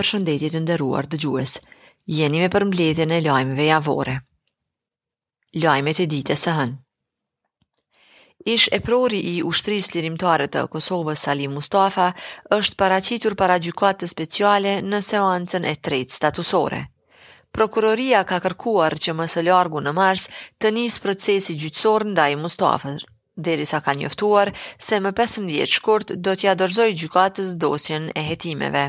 Përshëndetje të nderuar dëgjues. Jeni me përmbledhjen e lajmeve javore. Lajmet e ditës së hënës. Ish-eprori i Ushtrisë Çlirimtare të Kosovës, Salih Mustafa, është paraqitur para Gjykatës Speciale në seancën e tretë statusore. Prokuroria ka kërkuar që më së largu në mars të nisë procesi gjyqësor ndaj Mustafës, derisa ka njoftuar se më pesëmbëdhjetë shkurt do t'ia dorëzojë gjykatës dosjen e hetimeve.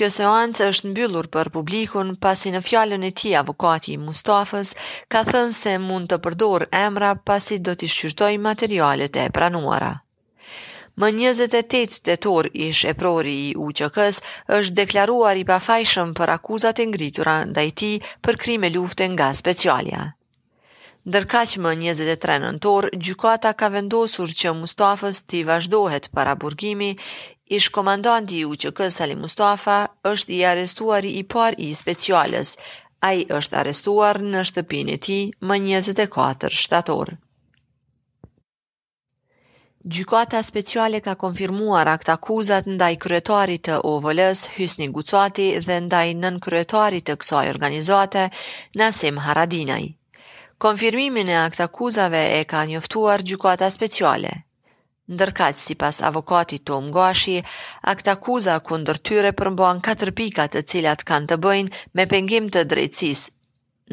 Kjo seancë është mbyllur për publikun pasi në fjalën e tij avokati i Mustafës ka thënë se mund të përdorë emra pasi do t'i shqyrtojë materialet e pranuara. Më 28 tetor ish eprori i UÇK-së është deklaruar i pafajshëm për akuzat e ngritura ndaj tij për krime lufte nga Specialja. Ndërkaq më 23 nëntor, gjykata ka vendosur që Mustafës t'i vazhdohet paraburgimi, ish-komandanti i UÇK-së Salih Mustafa është i arrestuari i parë i Speciales. Ai është arrestuar në shtëpinë e tij më 24 shtator. Gjykata Speciale ka konfirmuar aktakuzat ndaj kryetarit të OVL-së, Hysni Gucati dhe ndaj nënkryetarit të kësaj organizate, Nasim Haradinaj. Konfirmimin e aktakuzave e ka njoftuar Gjykata Speciale. Ndërkaq, sipas avokatit Tomë Gashi, aktakuza kundër tyre përmban katër pika të cilat kanë të bëjnë me pengim të drejtësisë,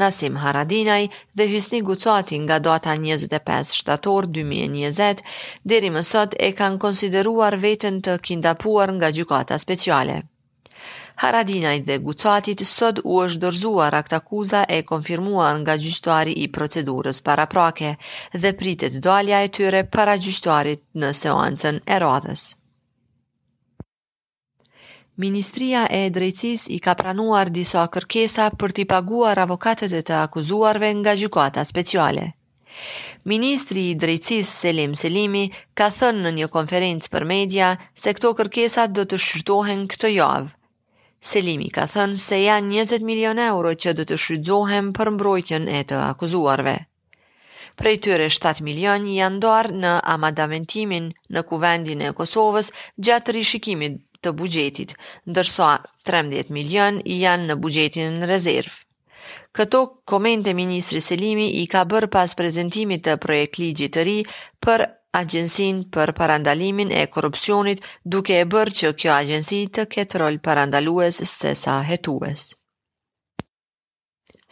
Nasim Haradinaj dhe Hysni Gucati nga data 25 shtator 2020 deri më sot e kanë konsideruar veten të kindapuar nga Gjykata Speciale. Haradinajt dhe Gucatit sot u është dorëzuar aktakuza e konfirmuar nga gjyqtari i procedurës paraprake dhe pritet dalja e tyre para gjyqtarit në seancën e radhës. Ministria e Drejtësisë i ka pranuar disa kërkesa për t'i paguar avokatët e të akuzuarve nga gjykata speciale. Ministri i Drejtësisë Selim Selimi ka thënë në një konferencë për media se këto kërkesa do të shqyrtohen këtë javë. Selimi ka thënë se janë 20 milionë euro që do të shfrytëzohen për mbrojtjen e të akuzuarve. Prej tyre 7 milionë janë ndarë në amandamentimin në Kuvendin e Kosovës gjatë rishikimit të buxhetit, ndërsa 13 milionë janë në buxhetin rezervë. Këto komente ministri Selimi i ka bërë pas prezantimit të projektligjit të ri për Agjencinë për Parandalimin e Korrupsionit, duke e bërë që kjo agjenci të ketë rol parandalues sesa hetues.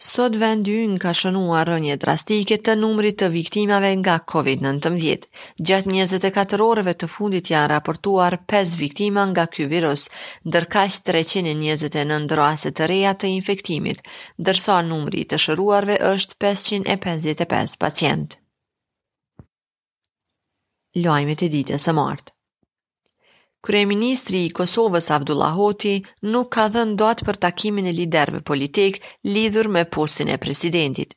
Sot vendi ynë ka shënuar rënie drastike të numrit të viktimave nga COVID-19. Gjatë 24 orëve të fundit janë raportuar 5 viktima nga ky virus, ndërkaq 329 raste të reja të infektimit, ndërsa numri i të shëruarve është 555 pacientë. Lajmet e ditës së martë. Kryeministri i Kosovës Avdullah Hoti nuk ka dhënë datë për takimin e liderëve politik lidhur me postin e presidentit.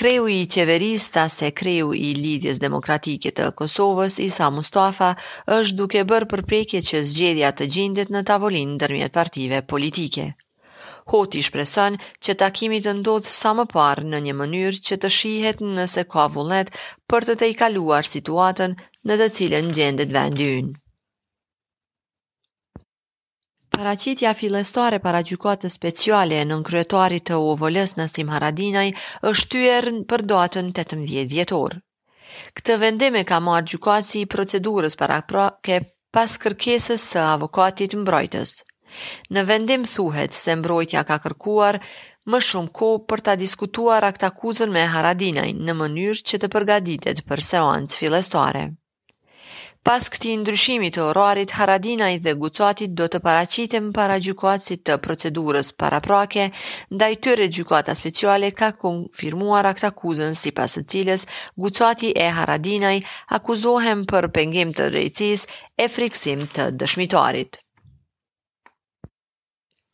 Kreu i qeverisë tha se kreu i Lidhjes Demokratike të Kosovës, Isa Mustafa, është duke bërë përpjekje që zgjidhja të gjendet në tavolinë ndërmjet partive politike. Hoti shpreson që takimi të ndodhë sa më parë në një mënyrë që të shihet nëse ka vullnet për të tejkaluar situatën në të cilën gjendet vendi ynë. Paraqitja fillestare para gjykatës speciale e nënkryetarit të OVL-së Nasim Haradinaj është shtyer për datën 18 dhjetor. Këtë vendim e ka marrë gjykatësi i procedurës paraprake pas kërkesës së avokatit mbrojtës. Në vendim thuhet se mbrojtja ka kërkuar më shumë kohë për ta diskutuar aktakuzën me Haradinajn në mënyrë që të përgatitet për seancë fillestare. Pas këtij ndryshimi të orarit, Haradinaj dhe Gucati do të paraqiten para gjykatësit të procedurës paraprake, ndaj tyre Gjykata Speciale ka konfirmuar aktakuzën sipas së cilës Gucati e Haradinaj akuzohen për pengim të drejtësisë e frikësim të dëshmitarit.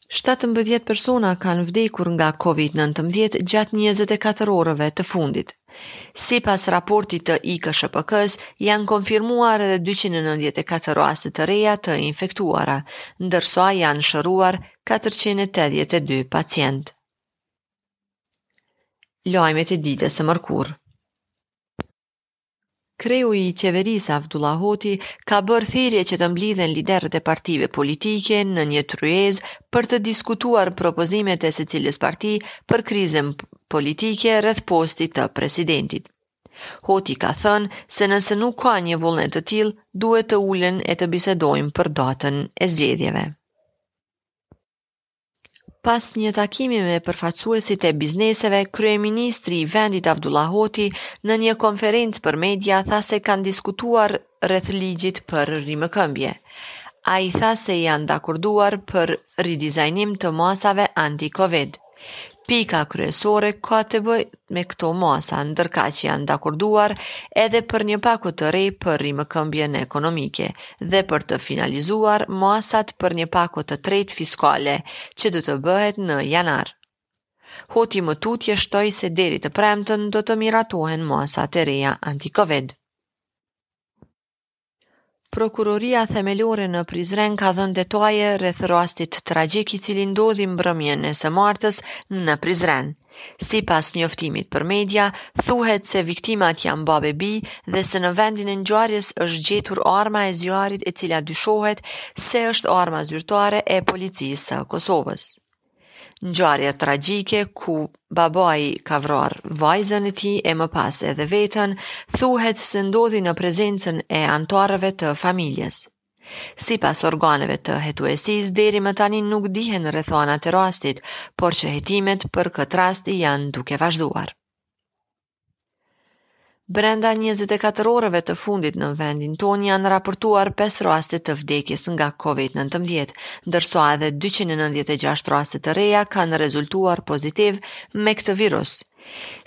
17 persona kanë vdekur nga COVID-19 gjatë 24 orëve të fundit. Sipas raportit të IKSHPK-së, janë konfirmuar edhe 294 raste të reja të infektuara, ndërsa janë shëruar 482 pacientë. Lajmet e ditës së mërkurë. Kreu i Qeverisë Avdullah Hoti ka bërë thirrje që të mblidhen liderët e partive politike në një tryezë për të diskutuar propozimet e secilës parti për krizën politike rreth postit të presidentit. Hoti ka thënë se nëse nuk ka një vullnet të tillë, duhet të ulen e të bisedojnë për datën e zgjedhjeve. Pas një takimi me përfaqësuesit e bizneseve, kryeministri i vendit Avdullah Hoti në një konferencë për media tha se kanë diskutuar rreth ligjit për rimëkëmbje. Ai tha se janë dakorduar për ridizajnim të masave anti-Covid. Pika kryesore ka të bëjë me këto masa, ndërkaq janë dakorduar edhe për një pako të re për rimëkëmbjen ekonomike dhe për të finalizuar masat për një pako të tretë fiskale, që do të bëhet në janar. Hoti më tutje shtoi se deri të premtën do të miratohen masat e reja anti-Covid. Prokuroria Themelore në Prizren ka dhënë detaje rreth rastit tragjik i cili ndodhi mbrëmjen e së martës në Prizren. Sipas njoftimit për media, thuhet se viktimat janë babë e bijë dhe se në vendin e ngjarjes është gjetur arma e zjarrit e cila dyshohet se është arma zyrtare e policisë së Kosovës. Ngjarja tragjike ku babai ka vrarë vajzën e tij e më pas edhe veten, thuhet se ndodhi në prezencën e anëtarëve të familjes. Sipas organeve të hetuesisë, deri më tani nuk dihen rrethanat e rastit, por që hetimet për këtë rast janë duke vazhduar. Brenda 24 orëve të fundit në vendin tonë janë raportuar 5 raste të vdekjes nga COVID-19, ndërsa edhe 296 raste të reja kanë rezultuar pozitiv me këtë virus.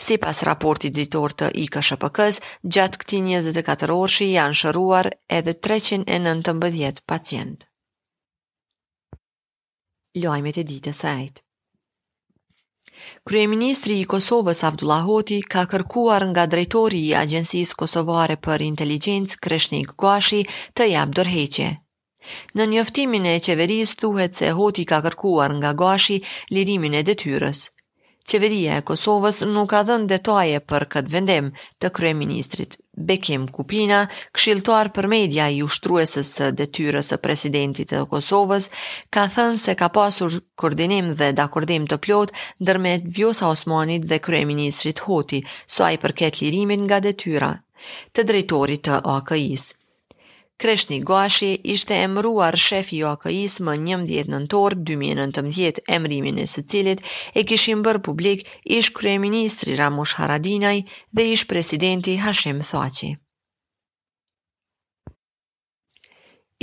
Sipas raportit ditor të IKSHPK-së, gjatë këtij 24 orëshi janë shëruar edhe 319 pacientë. lajmet e ditës eight. Kryeministri i Kosovës Avdullah Hoti ka kërkuar nga drejtori i Agjencisë Kosovare për Inteligjencë Kreshnik Gashi të japë dorëheqje. Në njoftimin e qeverisë thuhet se Hoti ka kërkuar nga Gashi lirimin e detyrës. Qeveria e Kosovës nuk ka dhënë detaje për këtë vendim të kryeministrit. Bekim Kupina, këshilltar për media i ushtrueses së detyrës së presidentit të Kosovës, ka thënë se ka pasur koordinim dhe dakordim të plotë ndërmjet Vjosa Osmanit dhe kryeministrit Hoti sa i përket lirimit nga detyra të drejtorit të AKI-së. Kreshnik Gashi ishte emëruar shef i AKI-së më 11 nëntor 2019, emërimin e të cilit e kishin bërë publik ish kryeministri Ramush Haradinaj dhe ish presidenti Hashim Thaçi.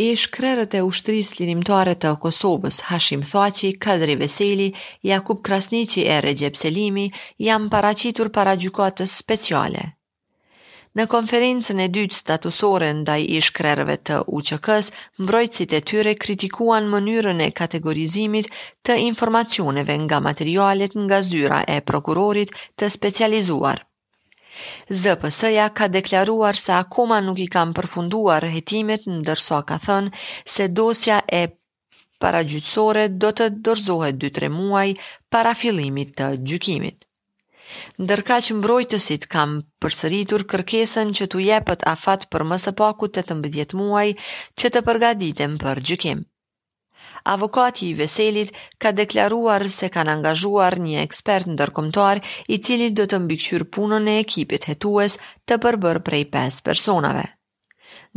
Ish krerët e Ushtrisë Çlirimtare të Kosovës, Hashim Thaçi, Kadri Veseli, Jakup Krasniqi e Rexhep Selimi, janë paraqitur para gjykatës speciale. Në konferencën e dytë statusore ndaj ish-krerëve të UÇK-së, mbrojtësit e tyre kritikuan mënyrën e kategorizimit të informacioneve nga materialet nga zyra e prokurorit të specializuar. ZPS-ja ka deklaruar se akoma nuk i kanë përfunduar hetimet ndërsa ka thënë se dosja e paragjyqësore do të dorëzohet 2-3 muaj para fillimit të gjykimit. Ndërkaq mbrojtësit kanë përsëritur kërkesën që t'u jepet afat për më së paku 18 muaj që të përgatiten për gjykim. Avokati i Veselit ka deklaruar se kanë angazhuar një ekspert ndërkombëtar i cili do të mbikëqyr punën e ekipit hetues të përbërë prej 5 personave.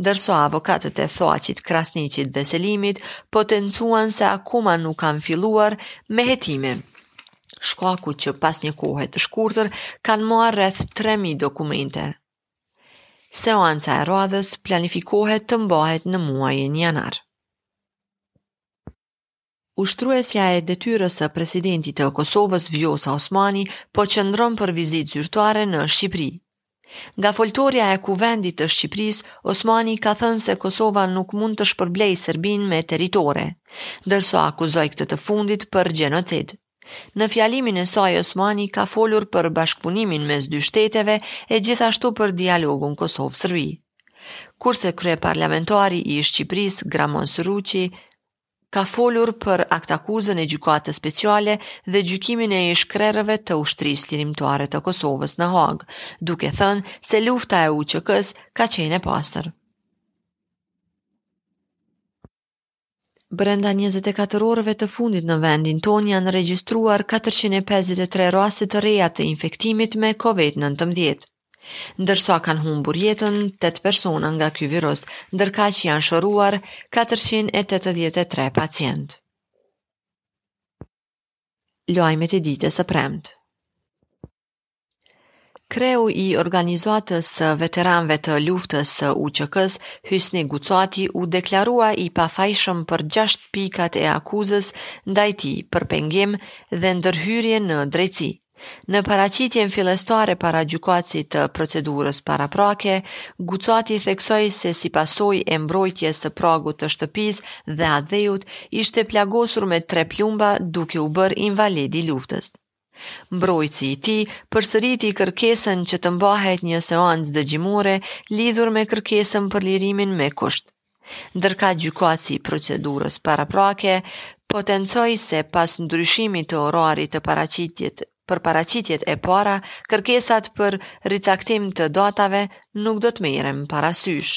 Ndërsa avokatët e Thaçit, Krasniqit dhe Selimit potencuan se akoma nuk kanë filluar me hetimin, shkaku që pas një kohe të shkurtër kanë marrë rreth 3000 dokumente. Seanca e radhës planifikohet të mbahet në muajin janar. Ushtruesja e detyrës së Presidentit të Kosovës, Vjosa Osmani, po qëndron për vizitë zyrtare në Shqipëri. Nga foltorja e Kuvendit të Shqipërisë, Osmani ka thënë se Kosova nuk mund të shpërblejë Serbinë me territore, ndërsa akuzoi këtë të fundit për gjenocid. Në fjalimin e saj Osmani ka folur për bashkëpunimin mes dy shteteve e gjithashtu për dialogun Kosovë-Serbi. Kurse kryeparlamentari i Shqipërisë, Gramoz Ruçi, ka folur për aktakuzën e Gjykatës Speciale dhe gjykimin e ish-krerëve të Ushtrisë Çlirimtare të Kosovës në Hagë, duke thënë se lufta e UÇK-së ka qenë e pastër. Brenda 24 orëve të fundit në vendin tonë janë regjistruar 453 raste të reja të infektimit me COVID-19. Ndërsa kanë humbur jetën tetë persona nga ky virus, ndërkaq janë shëruar katërqind e tetëdhjetë e tre pacientë. Lajmet e ditës së premtë. Kreu i organizatës së veteranëve të luftës së UÇK-s, Hysni Gucati, u deklarua i pafajshëm për gjashtë pikat e akuzës ndaj tij për pengim dhe ndërhyrje në drejtësi. Në paraqitjen fillestare para gjykatësit të procedurës paraprake, Gucati theksoi se si pasojë e mbrojtjes së pragut të shtëpisë dhe atdheut, ishte plagosur me tre plumba duke u bërë invalid i luftës. Mbrojtësi i tij përsëriti kërkesën që të mbahet një seancë dëgjimore lidhur me kërkesën për lirimin me kusht. Ndërkaq gjykatësi i procedurës paraprake potencoi se pas ndryshimit të orarit të paraqitjet për paraqitjet e para, kërkesat për ricaktim të datave nuk do të merren parasysh.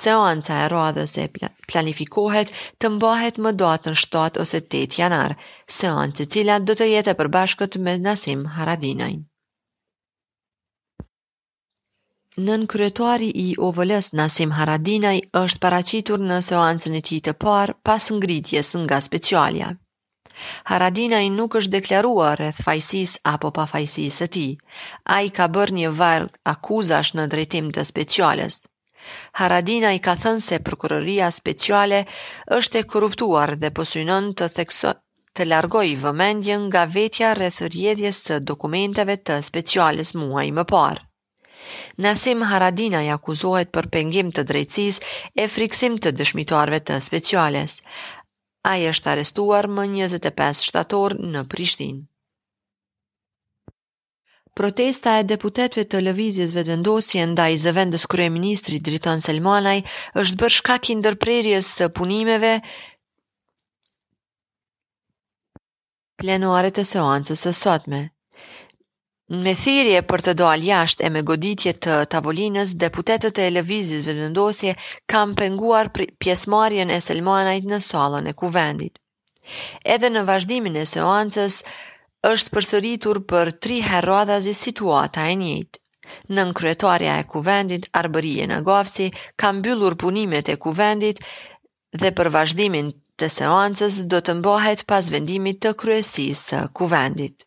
Seanca e radhës e planifikohet të mbahet më datën 7 ose 8 janar, seancë e cila do të jetë e përbashkët me Nasim Haradinajn. Nënkryetari i OVL-së Nasim Haradinaj është paraqitur në seancën e tij të parë pas ngritjes nga specialja. Haradinaj nuk është deklaruar rreth fajësisë apo pafajësisë së tij. Ai ka bërë një varg akuzash në drejtim të speciales. Haradinaj ka thënë se prokuroria speciale është e korruptuar dhe po synon të largojë vëmendjen nga vetja rreth rrjedhjes së dokumenteve të speciales muaj më parë. Nasim Haradinaj akuzohet për pengim të drejtësisë e frikësim të dëshmitarëve të speciales. Ai është arrestuar më 25 shtator në Prishtinë. Protesta e deputetëve të Lëvizjes Vetëvendosje ndaj zëvendëskryeministrit Driton Selmanaj është bërë shkak i ndërprerjes së punimeve plenare të seancës së sotme. Me thirrje për të dalë jashtë e me goditje të tavolinës, deputetët e Lëvizjes Vetëvendosje kanë penguar pjesëmarrjen e Selmanajt në sallën e Kuvendit. Edhe në vazhdimin e seancës është përsëritur për tri herë radhazi situata e njëjtë. Nënkryetarja e kuvendit Arbërie Nagavci ka mbyllur punimet e kuvendit dhe për vazhdimin të seancës do të mbahet pas vendimit të kryesisë së kuvendit.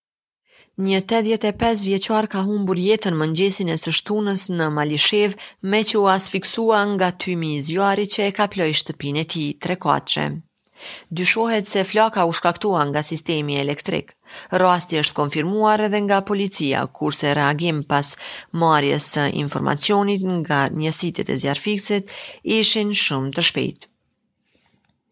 Një 85 vjeçar ka humbur jetën mëngjesin e së shtunës në Malishevë, meqë u asfiksua nga tymi i zjarrit që e kaploi shtëpinë e tij trekatëshe. Dyshohet se flaka u shkaktua nga sistemi elektrik. Rasti është konfirmuar edhe nga policia, kurse reagim pas marrjes së informacionit nga njësitet e zjarrfikësve ishin shumë të shpejtë.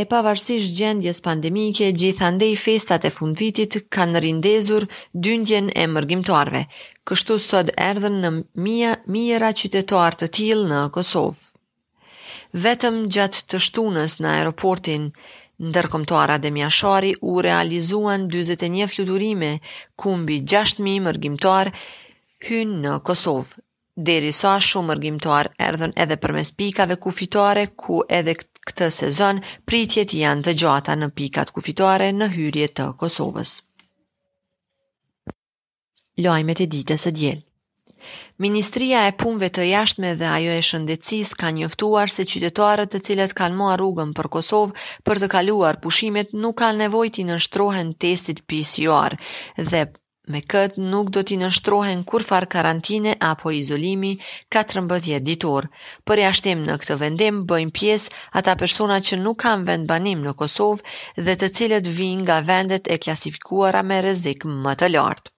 E pavarësisht gjendjes pandemike, gjithandej festat e fundvitit kanë rindezur dyndjen e mërgimtarëve. Kështu sot erdhën në mijëra qytetarë të tillë në Kosovë. Vetëm gjatë të shtunës në aeroportin ndërkombëtar Adem Jashari u realizuan 41 fluturime ku mbi 6000 mërgimtarë hynë në Kosovë. derisa shumë mërgimtarë erdhën edhe përmes pikave kufitare ku edhe këtë sezon pritjet janë të gjata në pikat kufitare në hyrje të Kosovës. Lajmet e ditës së diel. Ministria e Punëve të Jashtme dhe ajo e Shëndetësisë kanë njoftuar se qytetarët të cilët kanë marrë rrugën për Kosovë për të kaluar pushimet nuk kanë nevojë t'i nënshtrohen testit PCR dhe Me këtë nuk do t'i nënshtrohen kurrfarë karantine apo izolimi 14 ditor. Përjashtim në këtë vendim bëjnë pjesë ata persona që nuk kanë vendbanim në Kosovë dhe të cilët vijnë nga vendet e klasifikuara me rrezik më të lartë.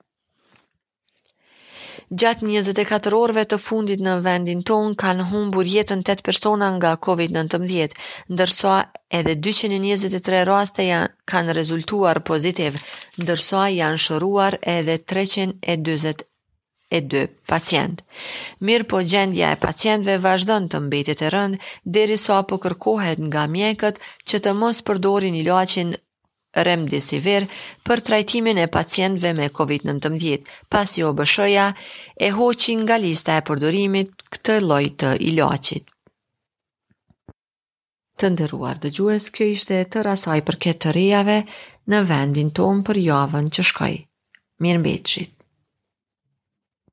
Gjatë 24 orëve të fundit në vendin tonë kanë humbur jetën 8 persona nga COVID-19, ndërsa edhe 223 raste janë kanë rezultuar pozitiv, ndërsa janë shëruar edhe 342 pacientë. Mirëpo gjendja e pacientëve vazhdon të mbetet e rëndë, derisa po kërkohet nga mjekët që të mos përdorin ilaçin remdesivir për trajtimin e pacientëve me COVID-19, pasi OBSH-ja e hoqi nga lista e përdorimit këtë lloj të ilaçit. Të nderuar dëgjues, kjo ishte e tëra sa i përket të rejave në vendin tonë për javën që shkoi. Mirëmbetshit.